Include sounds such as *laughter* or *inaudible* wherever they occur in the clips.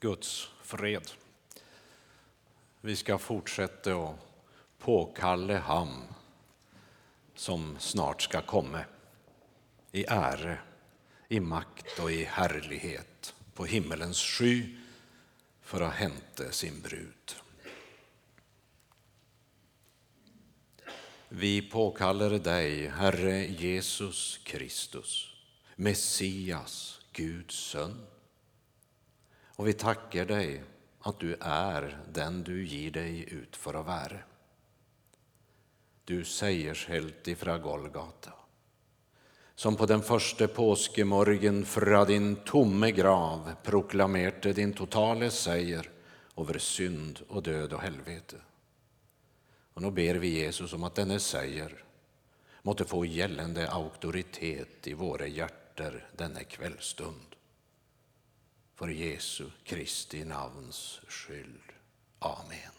Guds fred. Vi ska fortsätta att påkalle ham som snart ska komma i ära, i makt och i härlighet på himmelens sky för att hämta sin brud. Vi påkallar dig, Herre Jesus Kristus, Messias, Guds son. Och vi tackar dig att du är den du ger dig ut för att vara. Du seiershelt ifrån Golgata, som på den första påskemorgen från din tomme grav proklamerte din totala seger över synd och död och helvete. Och nu ber vi Jesus om att denna seger måtte få gällande auktoritet i våra hjärtan denna kvällstund. För Jesu Kristi namns skyld. Amen.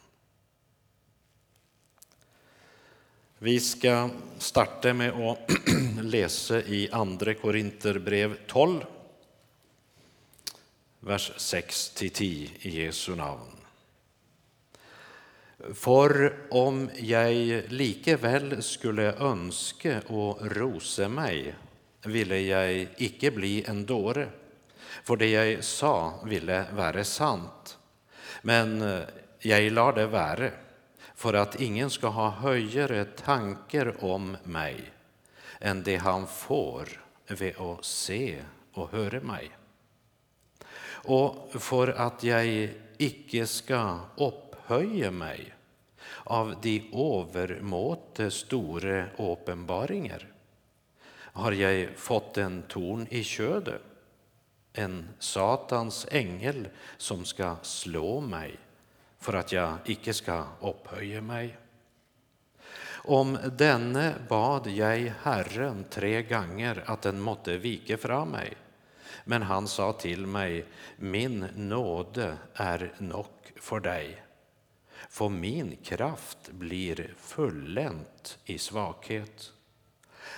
Vi ska starta med att *clears throat* läsa i Andra Korinterbrev 12, vers 6-10 i Jesu namn. För om jag likeväl skulle önske och rose mig, ville jag icke bli en dåre, för det jag sa ville vara sant. Men eh, jag lade det vara, för att ingen ska ha högre tankar om mig än det han får vid att se och höra mig. Och för att jag icke ska upphöja mig av de övermåte stora uppenbaringar har jag fått en torn i ködet, en Satans ängel som ska slå mig för att jag icke ska upphöja mig. Om denne bad jag Herren tre gånger att den måtte vika från mig. Men han sa till mig, min nåde är nog för dig. För min kraft blir fullänt i svaghet.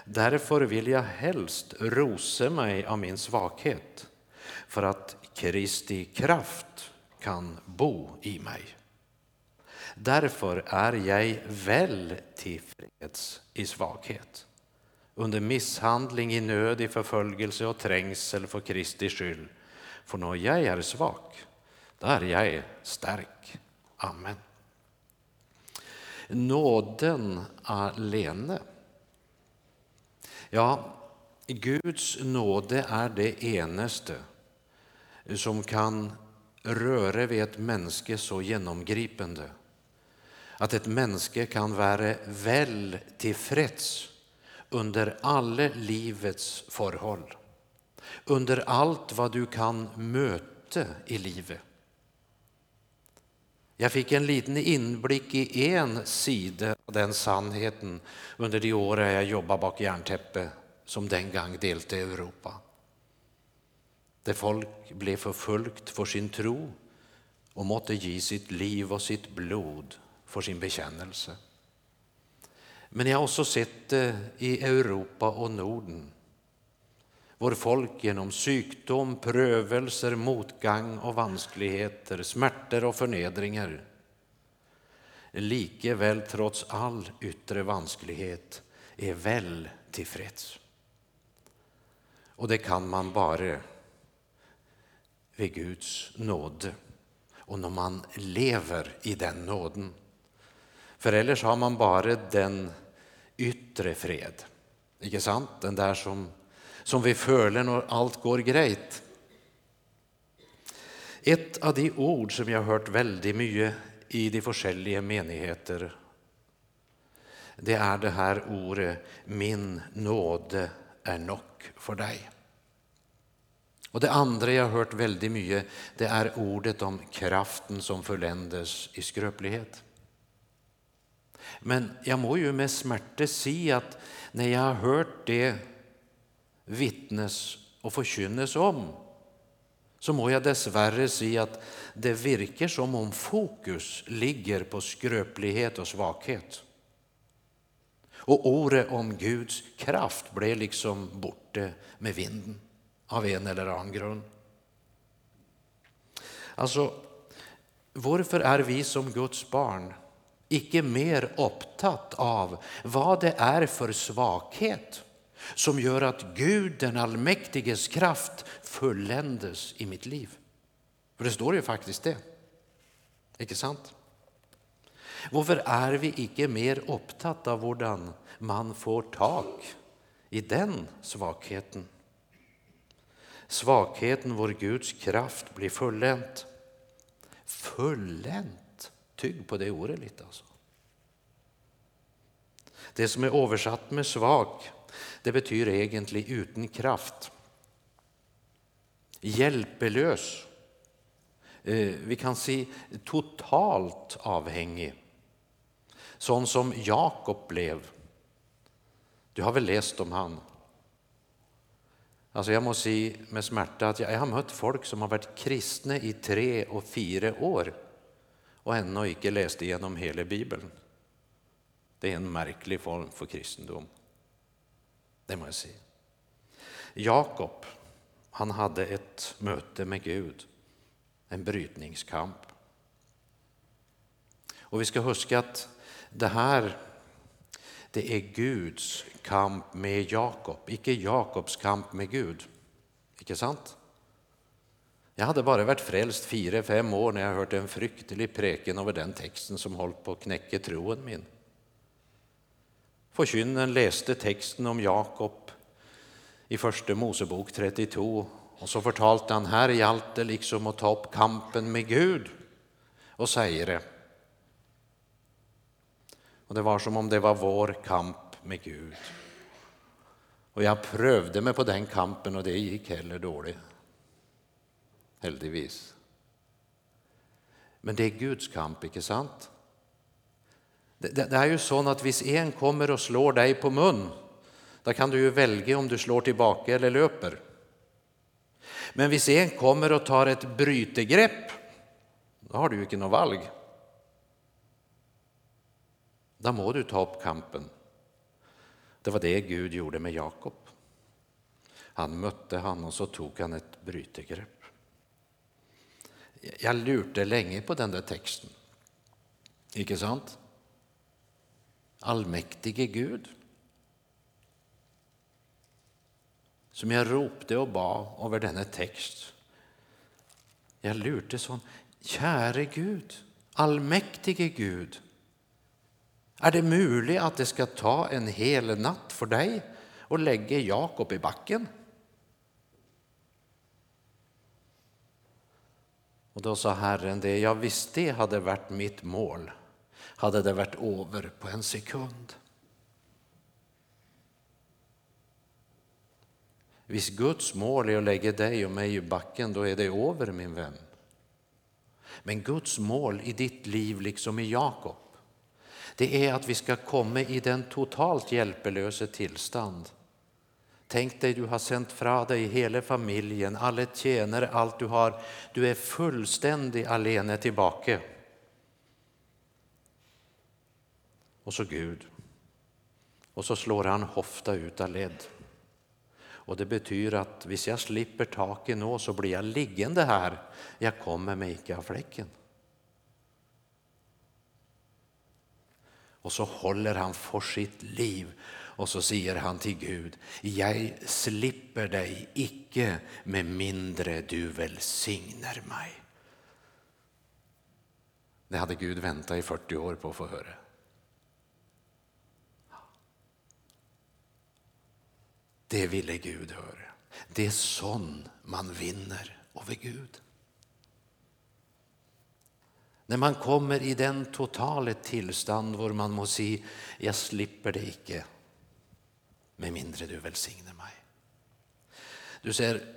Därför vill jag helst rose mig av min svaghet, för att Kristi kraft kan bo i mig. Därför är jag väl tillfreds i svaghet, under misshandling, i nöd, i förföljelse och trängsel för Kristi skyld. För när jag är svag, då är jag stark. Amen. Nåden alene. Ja, Guds nåde är det enaste som kan röra vid ett mänske så genomgripande att ett mänske kan vara väl tillfreds under alla livets förhåll, under allt vad du kan möta i livet. Jag fick en liten inblick i en sida av den sannheten under de år jag jobbade bak järntäppe som den gång delte Europa. Där folk blev förföljt för sin tro och måtte ge sitt liv och sitt blod för sin bekännelse. Men jag har också sett det i Europa och Norden. Vår folk genom sjukdom, prövelser, motgång och vanskligheter, smärtor och förnedringar likeväl trots all yttre vansklighet är väl tillfreds. Och det kan man bara vid Guds nåd och när man lever i den nåden. För ellers har man bara den yttre fred, inte sant? Den där som, som vi följer när allt går grejt. Ett av de ord som jag har hört väldigt mycket i de olika menigheter, det är det här ordet min nåde är nog för dig. Och det andra jag har hört väldigt mycket, det är ordet om kraften som förländes i skröplighet. Men jag må ju med smärta se att när jag har hört det vittnes och förkynnes om så må jag dessvärre se att det verkar som om fokus ligger på skröplighet och svaghet. Och ordet om Guds kraft blev liksom borta med vinden av en eller annan grund. Alltså, varför är vi som Guds barn icke mer upptatt av vad det är för svaghet som gör att Gud, den allmäktiges kraft, fulländes i mitt liv? För det står ju faktiskt det. Inte sant? Varför är vi icke mer upptatt av hurdan man får tak i den svagheten? Svagheten vår Guds kraft blir fullänt. Fullänt, tygg på det ordet lite alltså. Det som är översatt med svag, det betyder egentligen utan kraft. Hjälpelös. Eh, vi kan se totalt avhängig. Sån som Jakob blev. Du har väl läst om han? Alltså jag måste säga med smärta att jag har mött folk som har varit kristna i tre och fyra år och ännu inte läst igenom hela Bibeln. Det är en märklig form för kristendom. Det måste jag säga. Jakob, han hade ett möte med Gud, en brytningskamp. Och vi ska huska att det här det är Guds kamp med Jakob, icke Jakobs kamp med Gud. Icke sant? Jag hade bara varit frälst fyra, fem år när jag hört en fryktelig preken över den texten som hållit på att knäcka troen min. Förkynnen läste texten om Jakob i första Mosebok 32 och så förtalte han här gjallt det liksom att ta upp kampen med Gud och säger det. Och det var som om det var vår kamp med Gud. Och jag prövade mig på den kampen och det gick heller dåligt. Heldigvis. Men det är Guds kamp, inte sant? Det, det, det är ju så att om en kommer och slår dig på mun, då kan du ju välja om du slår tillbaka eller löper. Men om en kommer och tar ett brytegrepp, då har du ju inte något valg. Då må du ta upp kampen. Det var det Gud gjorde med Jakob. Han mötte han och så tog han ett brytegrepp. Jag lurte länge på den där texten. Icke sant? Allmäktige Gud. Som jag ropte och bad över denna text. Jag lurte sån, käre Gud, allmäktige Gud. Är det möjligt att det ska ta en hel natt för dig att lägga Jakob i backen? Och då sa Herren det, ja visst det hade varit mitt mål, hade det varit över på en sekund. Hvis Guds mål är att lägga dig och mig i backen, då är det över min vän. Men Guds mål i ditt liv, liksom i Jakob, det är att vi ska komma i den totalt hjälplösa tillstånd. Tänk dig, du har sänt fra dig hela familjen, alla tjänare, allt du har. Du är fullständigt alene tillbaka. Och så Gud. Och så slår han hofta ut av led. Och det betyder att om jag slipper taket nu så blir jag liggande här. Jag kommer mig icke av fläcken. Och så håller han för sitt liv och så säger han till Gud, jag slipper dig icke med mindre du välsignar mig. Det hade Gud väntat i 40 år på att få höra. Det ville Gud höra. Det är sån man vinner över Gud. När man kommer i den totala tillstånd hvor man må si jag slipper det icke med mindre du välsignar mig. Du ser,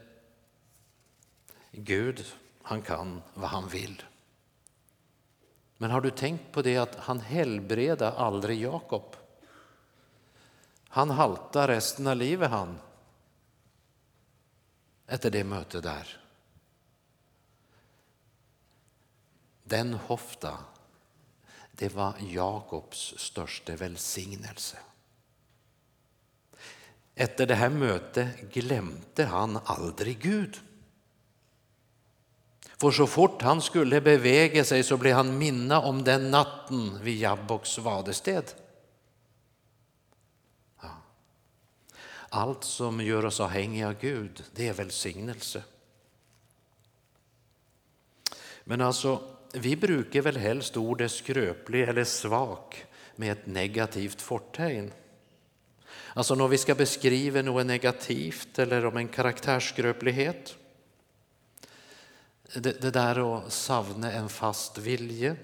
Gud han kan vad han vill. Men har du tänkt på det att han helbreda aldrig Jakob? Han haltar resten av livet han. Efter det mötet där. Den hofta, det var Jakobs största välsignelse. Efter det här mötet glömde han aldrig Gud. för så fort han skulle beväga sig så blev han minna om den natten vid Jabboks vadested. Ja. Allt som gör oss avhängiga av Gud, det är välsignelse. Men alltså, vi brukar väl helst ordet skröplig eller svag med ett negativt fortecken. Alltså när vi ska beskriva något negativt eller om en karaktärsskröplighet. Det, det där att savna en fast vilje.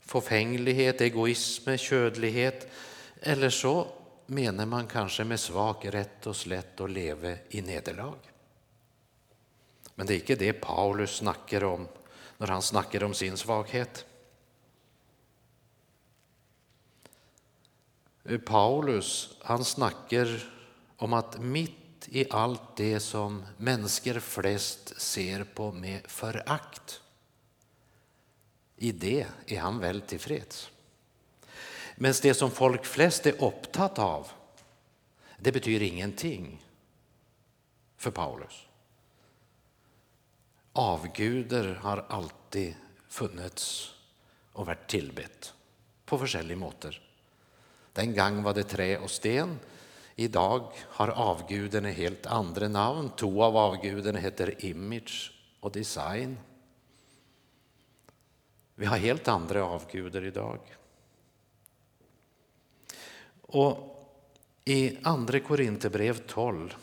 Förfänglighet, egoism, ködlighet. Eller så menar man kanske med svag rätt och slätt att leva i nederlag. Men det är inte det Paulus snackar om när han snackar om sin svaghet. Paulus han snackar om att mitt i allt det som människor flest ser på med förakt, i det är han väl tillfreds. Men det som folk flest är upptatt av, det betyder ingenting för Paulus. Avgudar har alltid funnits och varit tillbett på olika måter. Den gång var det trä och sten. Idag har avgudarna helt andra namn. Två av avgudarna heter image och design. Vi har helt andra avgudar idag. Och i Andra Korinthierbrev 12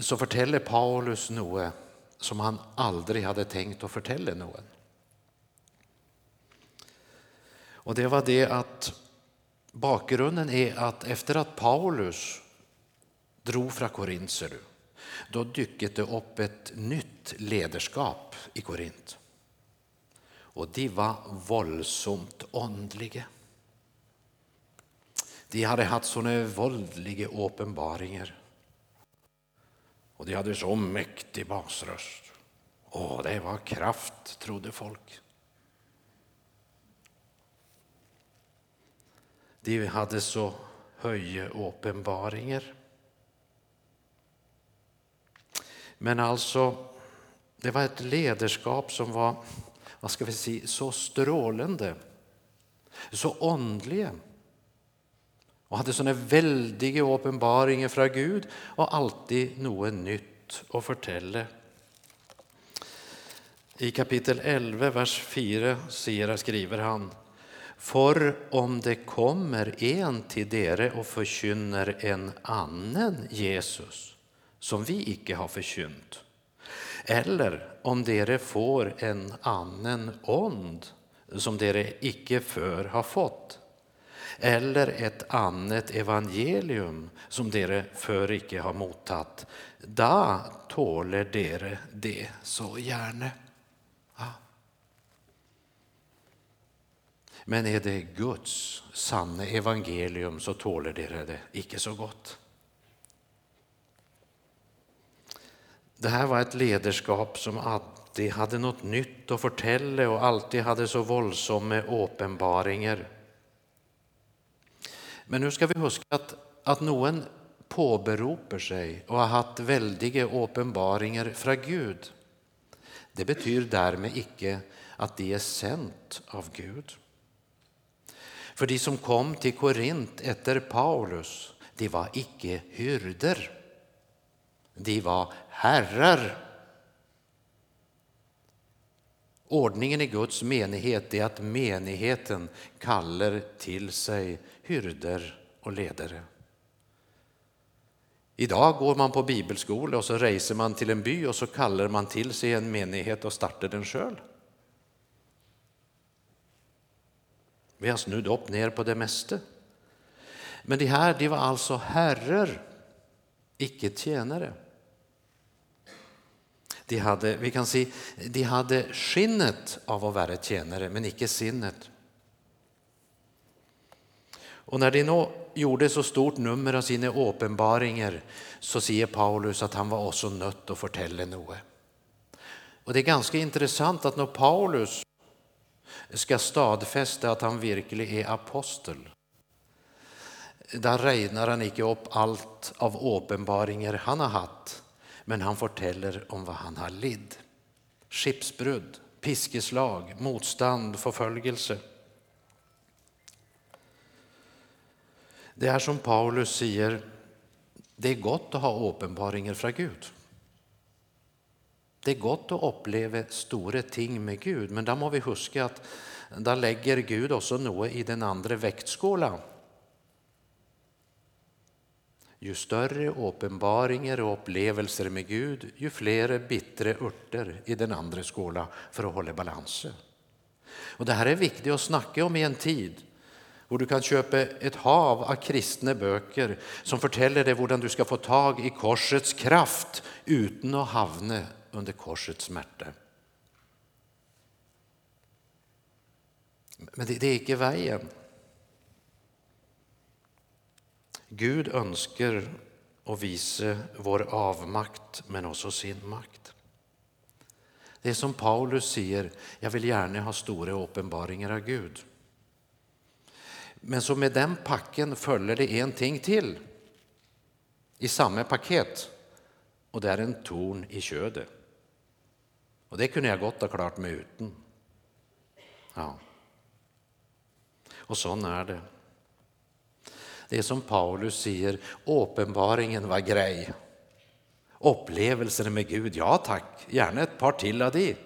så förtäller Paulus något som han aldrig hade tänkt att förtälla någon. Och det var det att bakgrunden är att efter att Paulus drog från Korint, då dök det upp ett nytt ledarskap i Korint. Och de var våldsamt ondliga. De hade haft sådana våldliga uppenbaringar. Och de hade så mäktig basröst. Åh, det var kraft, trodde folk. De hade så höje uppenbaringar. Men alltså, det var ett ledarskap som var vad ska vi säga, så strålande, så åndliga och hade sånne väldiga uppenbaringar från Gud och alltid något nytt att fortelle. I kapitel 11, vers 4 skriver han For om det kommer en till dere och forkynner en annan Jesus som vi icke har förkynt, eller om dere får en annan ond som dere icke før har fått, eller ett annat evangelium som dere för icke har mottatt, da tåler dere det så gärna. Ja. Men är det Guds sanna evangelium så tåler dere det icke så gott. Det här var ett ledarskap som alltid hade något nytt att fortälla och alltid hade så våldsamma uppenbaringar. Men nu ska vi huska att, att någon påberopar sig och har haft väldiga uppenbaringar från Gud. Det betyder därmed icke att de är sänt av Gud. För de som kom till Korint efter Paulus, de var icke hyrder. De var herrar. Ordningen i Guds menighet är att menigheten kallar till sig hyrder och ledare. Idag går man på bibelskola och så reser man till en by och så kallar man till sig en menighet och startar den själv. Vi har snudd upp ner på det mesta. Men de här de var alltså herrar, icke tjänare. De hade, vi kan se, de hade skinnet av att vara tjänare, men icke sinnet. Och när de nu gjorde så stort nummer av sina uppenbaringar så säger Paulus att han var också nött att fortälla något. Och det är ganska intressant att när Paulus ska stadfästa att han verkligen är apostel. Där räknar han inte upp allt av uppenbaringar han har haft, men han berättar om vad han har lidd. Skipsbrudd, piskeslag, motstånd, förföljelse. Det är som Paulus säger, det är gott att ha uppenbaringar från Gud. Det är gott att uppleva stora ting med Gud, men då måste vi huska att då lägger Gud också något i den andra väktskålen. Ju större uppenbaringar och upplevelser med Gud, ju fler bittra örter i den andra skålen för att hålla balansen. Och det här är viktigt att snacka om i en tid och du kan köpa ett hav av kristna böcker som fortäller dig hur du ska få tag i korsets kraft utan att havna under korsets smärta. Men det, det är inte vägen. Gud önskar att visa vår avmakt men också sin makt. Det är som Paulus säger, jag vill gärna ha stora uppenbaringar av Gud. Men så med den packen följer det en ting till i samma paket och det är en torn i ködet. Och det kunde jag gott ha klart mig utan. Ja. Och så är det. Det är som Paulus säger, uppenbaringen var grej. Upplevelser med Gud, ja tack, gärna ett par till av det.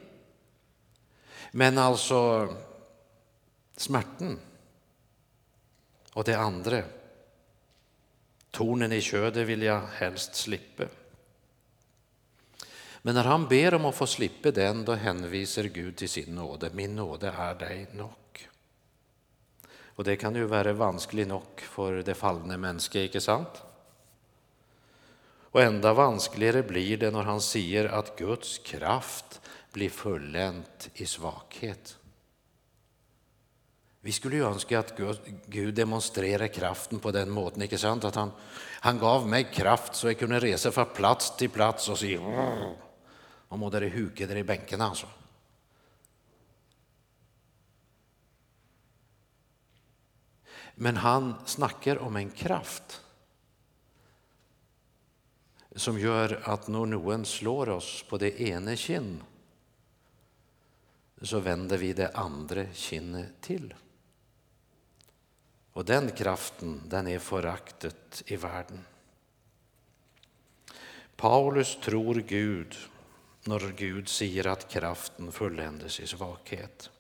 Men alltså smärtan och det andra, tornen i ködet vill jag helst slippa. Men när han ber om att få slippa den, då hänvisar Gud till sin nåde. Min nåde är dig nog. Och det kan ju vara vanskligt nog för det fallna människa, inte sant? Och ända vanskligare blir det när han säger att Guds kraft blir fullänt i svaghet. Vi skulle ju önska att Gud demonstrerar kraften på den måten, inte sant? Att han, han gav mig kraft så jag kunde resa från plats till plats och säga och må dere huke dere i bänkarna. alltså. Men han snackar om en kraft som gör att när någon slår oss på det ena kinn så vänder vi det andra kinnet till. Och den kraften, den är föraktet i världen. Paulus tror Gud när Gud säger att kraften fulländes i svaghet.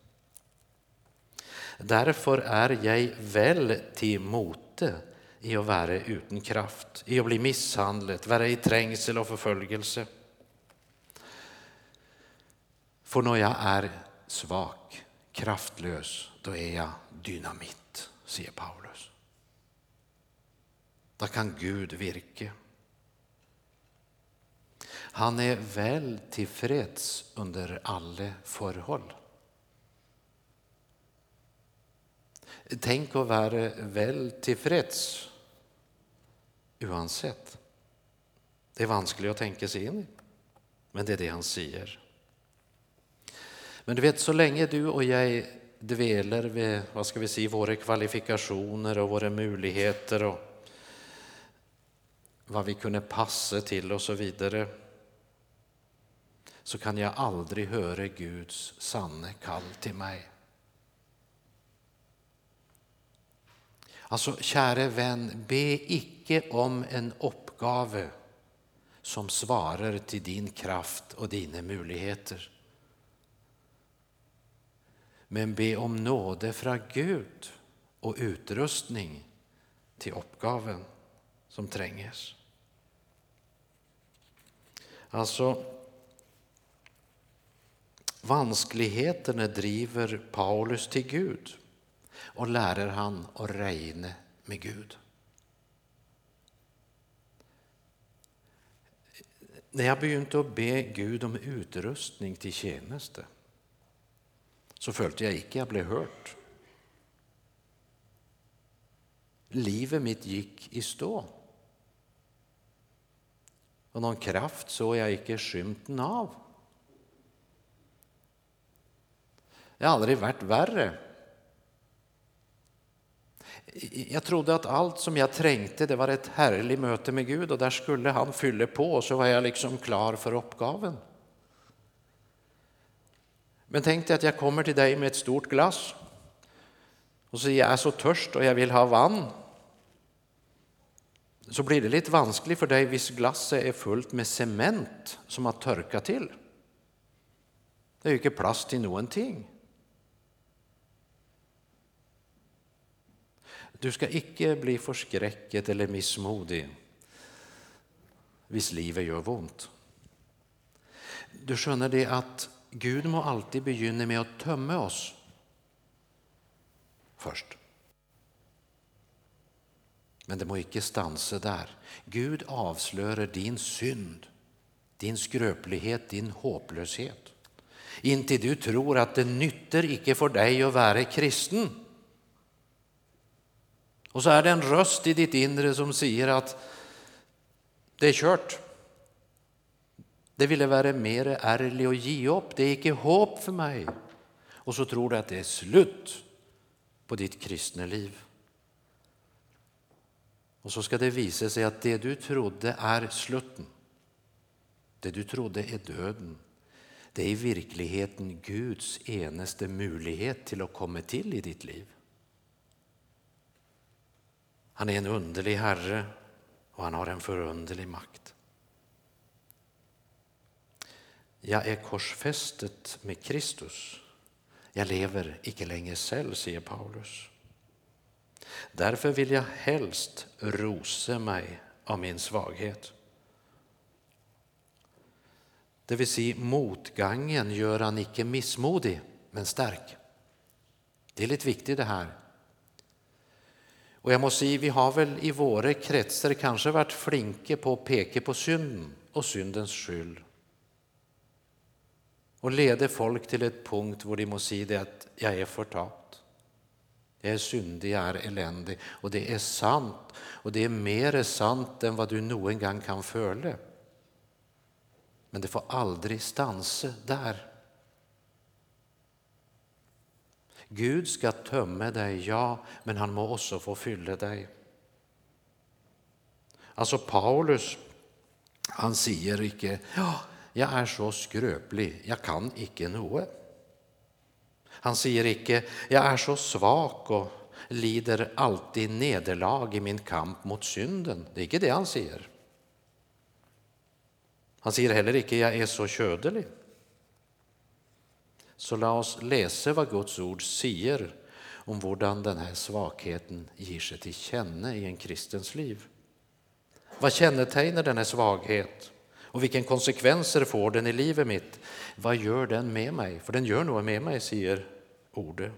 Därför är jag väl till mote i att vara utan kraft, i att bli misshandlad, vara i trängsel och förföljelse. För när jag är svag, kraftlös, då är jag dynamit, säger Paulus. Då kan Gud virke. Han är väl tillfreds under alla förhåll. Tänk att vara väl tillfreds oavsett. Det är vanskligt att tänka sig in i, men det är det han säger. Men du vet, så länge du och jag dveler vid vad ska vi säga, våra kvalifikationer och våra möjligheter och vad vi kunde passa till och så vidare så kan jag aldrig höra Guds sanne kall till mig. Alltså, käre vän, be icke om en uppgave som svarar till din kraft och dina möjligheter. Men be om nåde från Gud och utrustning till uppgaven som tränges. Alltså, Vanskligheterna driver Paulus till Gud och lärer han att regna med Gud. När jag begynte att be Gud om utrustning till tjänste så følte jag ikke jag blev hørt. Livet mitt gick i stå. Och någon kraft såg jag ikke skymten av. Det har aldrig varit värre. Jag trodde att allt som jag trängte det var ett härligt möte med Gud och där skulle han fylla på och så var jag liksom klar för uppgaven. Men tänk dig att jag kommer till dig med ett stort glass och säger jag är så törst och jag vill ha vann. Så blir det lite vanskligt för dig hvis glasset är fullt med cement som har torkat till. Det är ju inte plats till någonting. Du ska icke bli förskräckt eller missmodig hvis livet gör ont. Du skönner det att Gud må alltid begynna med att tömma oss först. Men det må icke stanse där. Gud avslöjar din synd, din skröplighet, din hopplöshet. Intill du tror att det nytter icke för dig att vara kristen. Och så är det en röst i ditt inre som säger att det är kört. Det ville vara mer ärlig och ge upp. Det är icke hopp för mig. Och så tror du att det är slut på ditt kristna liv. Och så ska det visa sig att det du trodde är slutten. Det du trodde är döden. Det är i verkligheten Guds enaste möjlighet till att komma till i ditt liv. Han är en underlig Herre och han har en förunderlig makt. Jag är korsfästet med Kristus. Jag lever icke längre själv, säger Paulus. Därför vill jag helst rosa mig av min svaghet. Det vill säga motgången gör han icke missmodig, men stark. Det är lite viktigt det här. Och jag måste säga, vi har väl i våra kretsar kanske varit flinke på att peka på synden och syndens skyld. Och leder folk till ett punkt där de måste säga att jag är förtapt. Jag är syndig, jag är eländig. Och det är sant. Och det är mer sant än vad du någon gång kan följa. Men det får aldrig stanse där. Gud ska tömma dig, ja, men han må också få fylla dig. Alltså Paulus, han säger icke, ja, jag är så skröplig, jag kan icke något. Han säger icke, jag är så svag och lider alltid nederlag i min kamp mot synden. Det är inte det han säger. Han säger heller icke, jag är så ködelig. Så låt oss läsa vad Guds ord säger om hur den här svagheten ger sig till känna i en kristens liv. Vad kännetecknar denna svaghet? Och vilken konsekvenser får den i livet mitt? Vad gör den med mig? För den gör något med mig, säger ordet.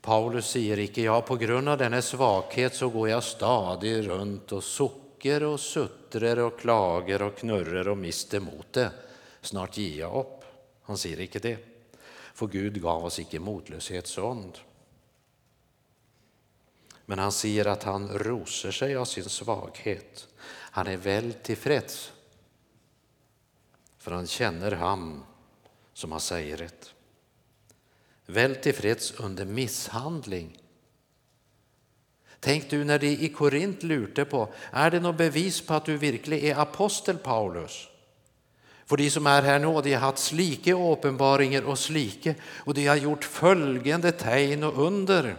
Paulus säger icke, ja på grund av denna svaghet så går jag stadig runt och socker och suttrar och klagar och knurrar och mister mot det. Snart ger jag upp. Han säger icke det. För Gud gav oss icke motlöshetsond. Men han säger att han rosar sig av sin svaghet. Han är väl tillfreds. För han känner han som har sägret. Väl tillfreds under misshandling. Tänk du när de i Korint lurte på, är det något bevis på att du verkligen är apostel Paulus? För de som är här nu, de har haft slike uppenbaringar och slike och de har gjort följande tecken och under.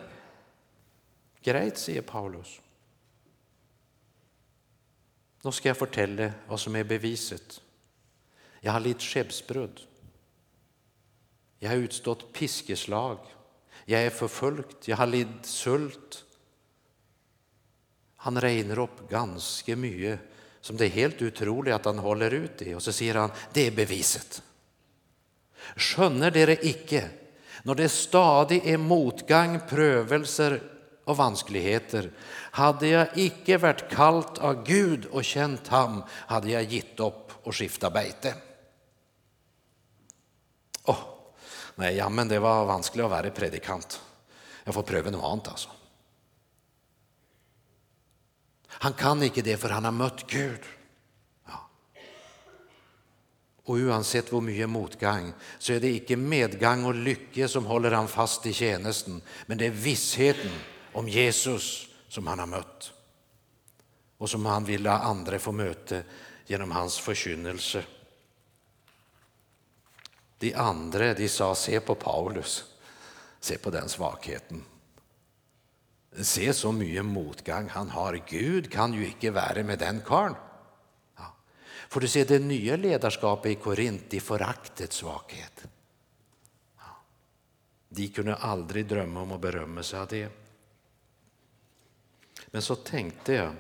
Grejt, säger Paulus. Då ska jag fortälla vad som är beviset. Jag har lidit skeppsbrud. Jag har utstått piskeslag. Jag är förföljd. Jag har lidit sult. Han räknar upp ganska mycket som det är helt otroligt att han håller ut i och så säger han det är beviset. Skönner dere icke när det stadig är motgång, prövelser och vanskligheter hade jag icke varit kallt av Gud och känt ham hade jag gitt upp och skiftat bete. Oh, nej, ja, men det var vanskligt att vara predikant. Jag får pröva något annat alltså. Han kan inte det för han har mött Gud. Ja. Och oavsett hur mycket motgång så är det inte medgång och lycka som håller han fast i tjänsten, men det är vissheten om Jesus som han har mött och som han vill att andra få möta genom hans förkynnelse. De andra de sa, se på Paulus, se på den svagheten. Se så mycket motgång han har. Gud kan ju inte vara med den karln. För du ser, det nya ledarskapet i Korint de foraktet Ja. De kunde aldrig drömma om att berömma sig av det. Men så tänkte jag,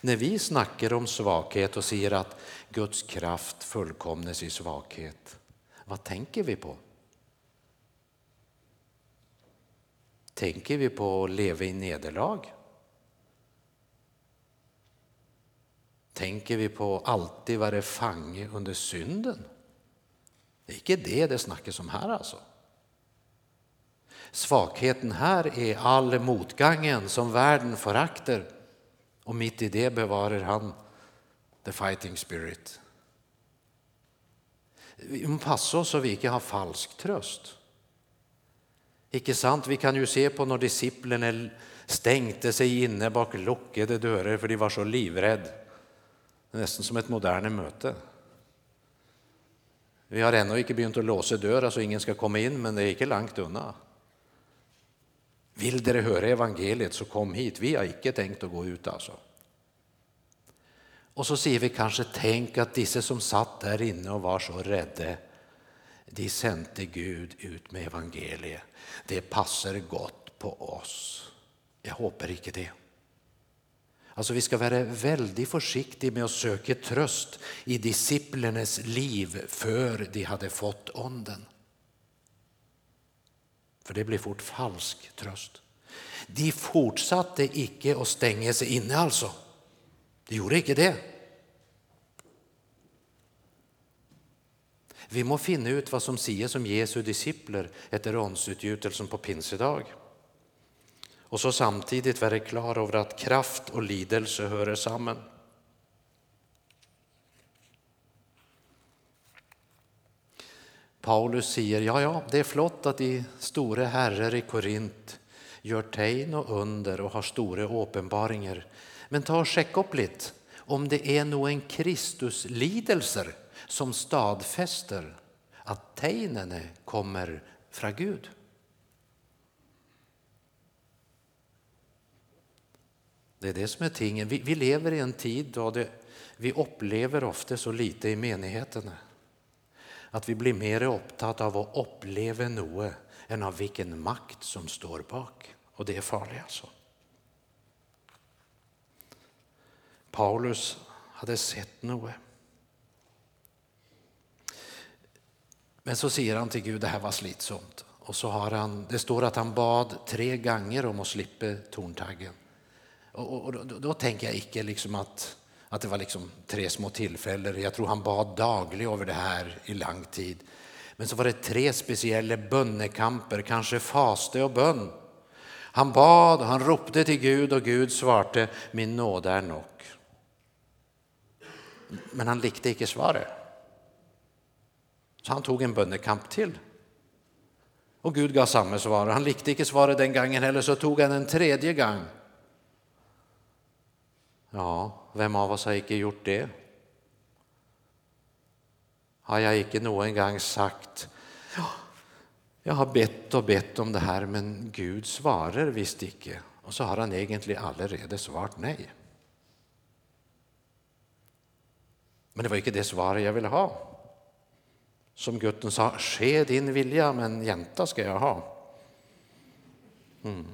när vi snackar om svaghet och säger att Guds kraft fullkomnes i svaghet, vad tänker vi på? Tänker vi på att leva i nederlag? Tänker vi på att alltid vara fange under synden? Det är icke det det snackas om här alltså. Svagheten här är all motgången som världen förakter och mitt i det bevarar han the fighting spirit. Vi må passe oss så vi ikke har falsk trøst. Ikke sant? Vi kan jo se på når disiplene stengte seg inne bak lukkede dører for de var så livredde. Nästan nesten som et moderne møte. Vi har ennå ikke begynt å låse døra så ingen skal komme inn, men det er ikke langt unna. Vill dere höra evangeliet, så kom hit. Vi har icke tänkt att gå ut, alltså. Och så säger vi kanske, tänk att disse som satt där inne och var så rädda, de sände Gud ut med evangeliet. Det passar gott på oss. Jag hoppas inte det. Alltså Vi ska vara väldigt försiktiga med att söka tröst i disciplernas liv för de hade fått onden för det blir fort falsk tröst. De fortsatte icke att stänga sig inne, alltså. De gjorde icke det. Vi må finna ut vad som sägs om Jesu discipler efter åndsutgjutelsen på pinsedag och så samtidigt vara klar över att kraft och lidelse hör samman. Paulus säger ja, ja, det är flott att de store herrar i Korint gör tegn och under och har stora uppenbaringar. Men ta och check upp lite om det är någon Kristuslidelser som stadfäster att tegnene kommer från Gud. Det är det som är tingen. Vi, vi lever i en tid då det, vi upplever ofta så lite i menigheterna att vi blir mer opptatt av å oppleve noe enn av hvilken makt som står bak. Og det er farlig, altså. Paulus hadde sett noe. Men så sier han till Gud det här var slitsomt. och så har han, Det står att han bad tre gånger om att slippa torntaggen. Och, och, och då, då, tänker jag inte liksom att att det var liksom tre små tillfällen. Jag tror han bad dagligen över det här i lång tid. Men så var det tre speciella bönnekamper, kanske faste och bön. Han bad, han ropte till Gud, och Gud svarte 'Min nåde är nog. Men han likte inte svaret. Så han tog en bönnekamp till. Och Gud gav samma svar. Han likte inte svaret den gången heller, så tog han en tredje gång. Ja, vem av oss har icke gjort det? Har jag icke någon gång sagt ja, jag har bett och bett om det här, men Gud svarar visst icke och så har han egentligen allerede svarat nej. Men det var inte det svaret jag ville ha. Som gutten sa, ske din vilja, men jänta ska jag ha'. Mm.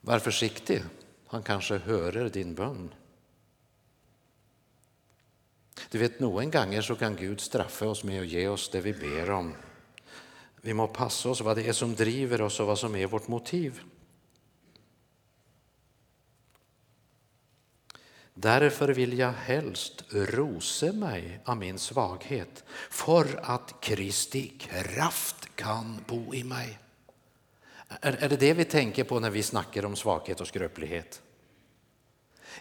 Var försiktig han kanskje hører din bønn. Du vet, Noen ganger så kan Gud straffe oss med å ge oss det vi ber om. Vi må passe oss hva det er som driver oss, og hva som er vårt motiv. Därför vill jag helst rose mig av min svaghet för att Kristi kraft kan bo i mig. Är, är det det vi tänker på när vi snackar om svaghet och skröplighet?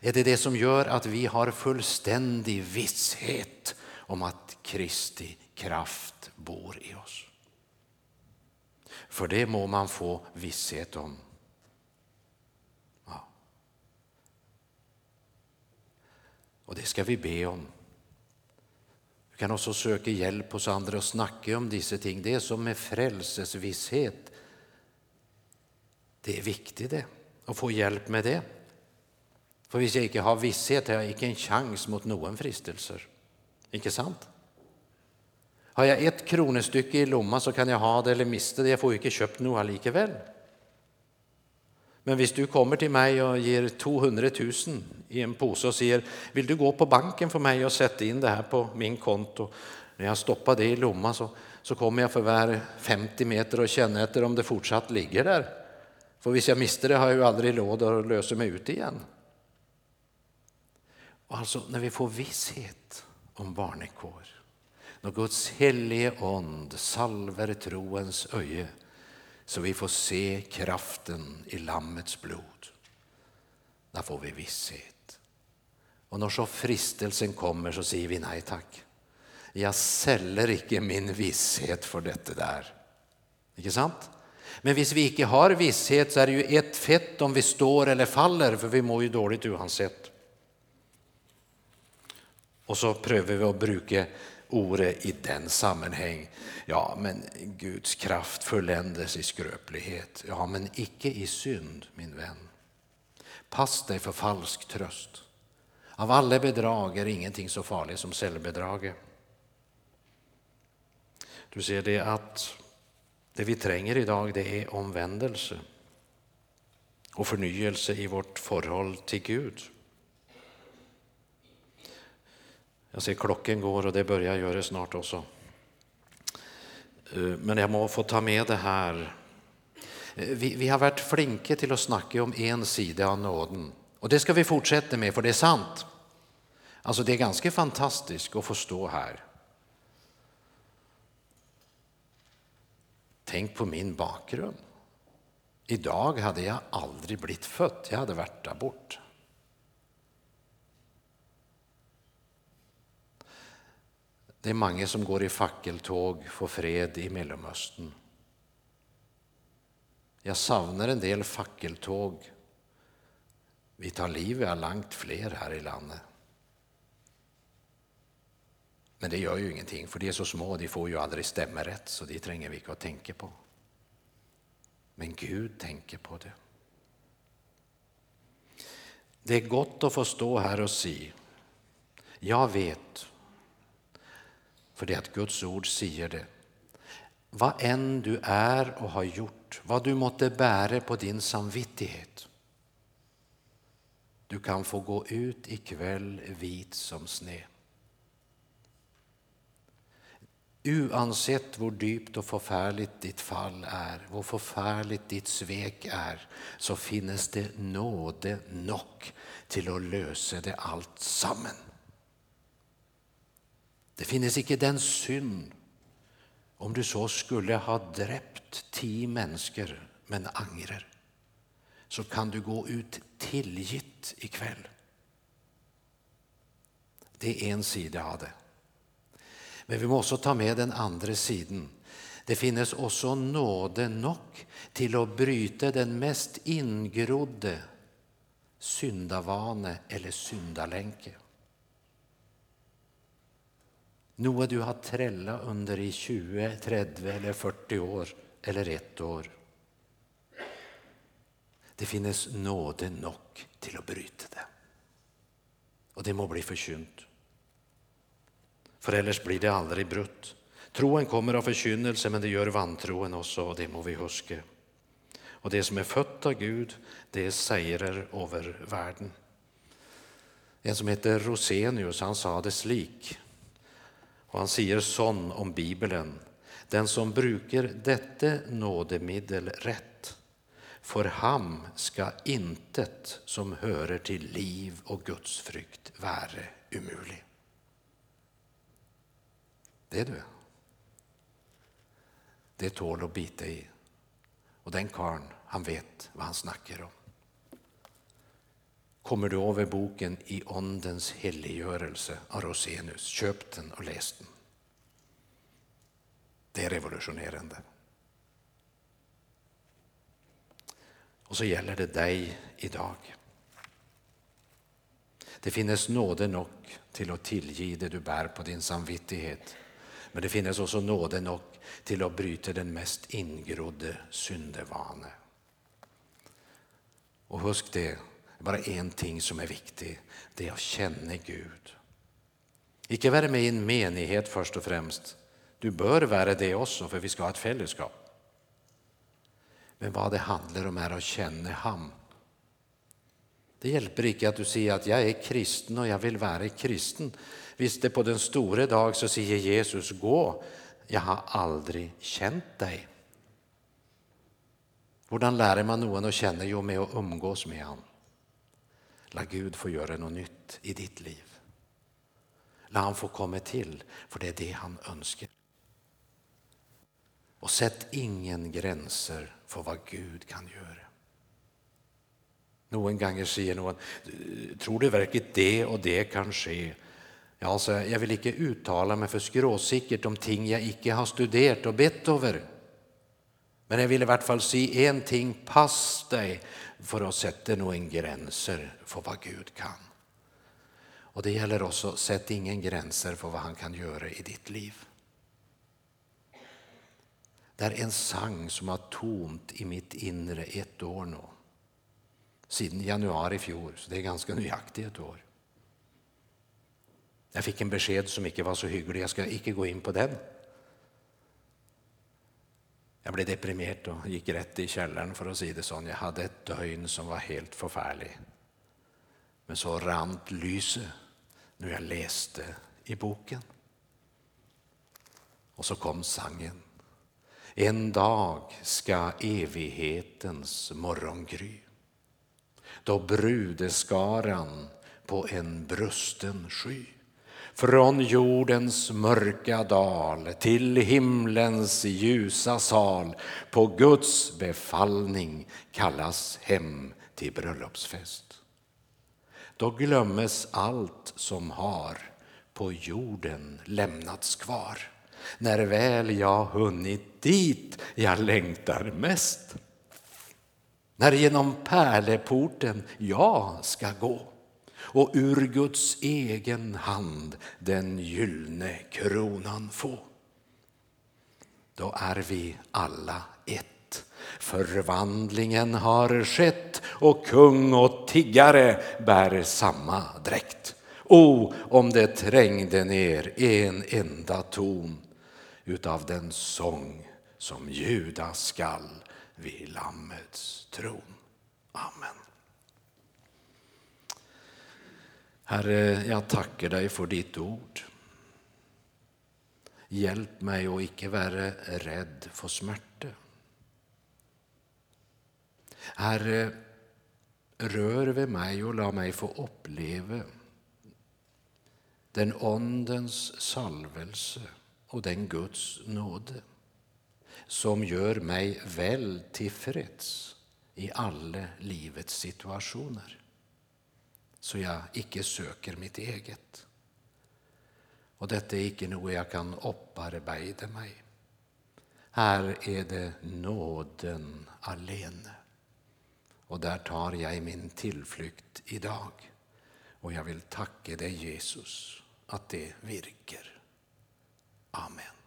Är det det som gör att vi har fullständig visshet om att Kristi kraft bor i oss. För det må man få visshet om. Ja. Och det ska vi be om. Vi kan också söka hjälp hos andra och snacka om dessa ting. Det är som med frälsesvisshet. Det är viktigt det, att få hjälp med det. För om jag inte har visshet har jag inte en chans mot någon fristelser. Inte sant? Har jag ett kronestycke i lomma så kan jag ha det eller mista det. Jag får inte köpt något likeväl. Men om du kommer till mig och ger 200 000 i en påse och säger vill du gå på banken för mig och sätta in det här på min konto. När jag stoppar det i lomma, så, så kommer jag för var 50 meter och känner efter om det fortsatt ligger där. För om jag mister det har jag ju aldrig råd att lösa mig ut igen. Och alltså när vi får visshet om barnekår, när Guds helige ond salver troens öje så vi får se kraften i Lammets blod. Där får vi visshet. Och när så fristelsen kommer så säger vi nej tack. Jag säljer icke min visshet för detta där. Inte sant? Men om vi inte har visshet så är det ju ett fett om vi står eller faller för vi mår ju dåligt oavsett. Och så prövar vi att bruka ordet i den sammanhang. Ja, men Guds kraft förländes i skröplighet. Ja, men icke i synd, min vän. Pass dig för falsk tröst. Av alla bedrag är ingenting så farligt som självbedraget. Du ser det att det vi tränger idag det är omvändelse och förnyelse i vårt förhåll till Gud. Jag ser klockan går och det börjar göra snart också. Eh, men jag må få ta med det här. Eh, vi, vi har varit flinke till att snacka om en sida av nåden och det ska vi fortsätta med för det är sant. Alltså det är ganska fantastiskt att få stå här. Tänk på min bakgrund. Idag hade jag aldrig blivit född, jag hade varit där bort. Det är många som går i fackeltåg för fred i Mellanöstern. Jag savnar en del fackeltåg. Vi tar livet av långt fler här i landet. Men det gör ju ingenting, för de är så små, de får ju aldrig stämma rätt, så de tränger vi inte att tänka på. Men Gud tänker på det. Det är gott att få stå här och se. Jag vet för det att Guds ord säger det. Vad än du är och har gjort, vad du måtte bära på din samvittighet. Du kan få gå ut ikväll vit som snö. Oavsett hur djupt och förfärligt ditt fall är, hur förfärligt ditt svek är, så finns det nåde nog till att lösa det allt samman. Det finns icke den synd om du så skulle ha dräpt tio människor men angrer så kan du gå ut tillgitt ikväll. Det är en sida av det. Men vi måste ta med den andra sidan. Det finns också nåde nog till att bryta den mest ingrodde syndavane eller syndalänke. Något du har trällat under i 20, 30 eller 40 år eller ett år. Det finns nåde nog till att bryta det. Och det må bli förkynt. För ellers blir det aldrig brutt. Troen kommer av förkynnelse, men det gör vantroen också, och det må vi huska. Och det som är fött av Gud, det är säger över världen. En som heter Rosenius, han sa det slik. Och han säger sån om Bibeln. Den som brukar detta nådemedel rätt, för ham ska intet som hörer till liv och Guds frykt vara umulig. Det är du. Det tål att bita i. Och den karn, han vet vad han snackar om. kommer du över boken I ondens heliggörelse av Rosenius. Köp den och läs den. Det är revolutionerande. Och så gäller det dig idag. Det finns nåde nog till att tillge det du bär på din samvittighet. Men det finns också nåde nog till att bryta den mest ingrodde syndevane. Och husk det, bara en ting som är viktig, det är att känna Gud. Icke vara med i en menighet först och främst. Du bör vara det också, för vi ska ha ett fällskap. Men vad det handlar om är att känna ham. Det hjälper inte att du säger att jag är kristen och jag vill vara kristen. Visst, det på den stora dag så säger Jesus gå, jag har aldrig känt dig. Hur lär man någon att känna? Jo, med att umgås med honom. Låt Gud få göra något nytt i ditt liv. Låt han få komma till, för det är det han önskar. Och sätt ingen gränser för vad Gud kan göra. Någon gång säger någon, tror du verkligen det och det kan ske? Ja, alltså, jag vill inte uttala mig för skråsikkert om ting jag icke har studerat och bett över. Men jag vill i vart fall se en ting, pass dig för att sätta några gränser för vad Gud kan. Och det gäller också, sätt ingen gränser för vad han kan göra i ditt liv. Det är en sang som har tomt i mitt inre ett år nu. Sedan januari i fjol, så det är ganska nöjaktigt ett år. Jag fick en besked som inte var så hygglig, jag ska inte gå in på den. Jag blev deprimerad och gick rätt i källaren för att säga det så. Jag hade ett dygn som var helt förfärligt. Men så rant lyset när jag läste i boken. Och så kom sangen. En dag ska evighetens morgon gry. Då brudeskaran på en brusten sky från jordens mörka dal till himlens ljusa sal på Guds befallning kallas hem till bröllopsfest. Då glömmes allt som har på jorden lämnats kvar när väl jag hunnit dit jag längtar mest. När genom pärleporten jag ska gå och ur Guds egen hand den gyllne kronan få. Då är vi alla ett. Förvandlingen har skett och kung och tiggare bär samma dräkt. O, om det trängde ner en enda ton utav den sång som ljuda skall vid Lammets tron. Amen. Herre, jag tackar dig för ditt ord. Hjälp mig att icke vara rädd för smärta. Herre, rör vid mig och låt mig få uppleva den Ondens salvelse och den Guds nåde som gör mig väl tillfreds i alla livets situationer så jag icke söker mitt eget. Och detta är icke något jag kan upparbeta mig. Här är det nåden alene. Och där tar jag min tillflykt idag. Och jag vill tacka dig Jesus att det virker. Amen.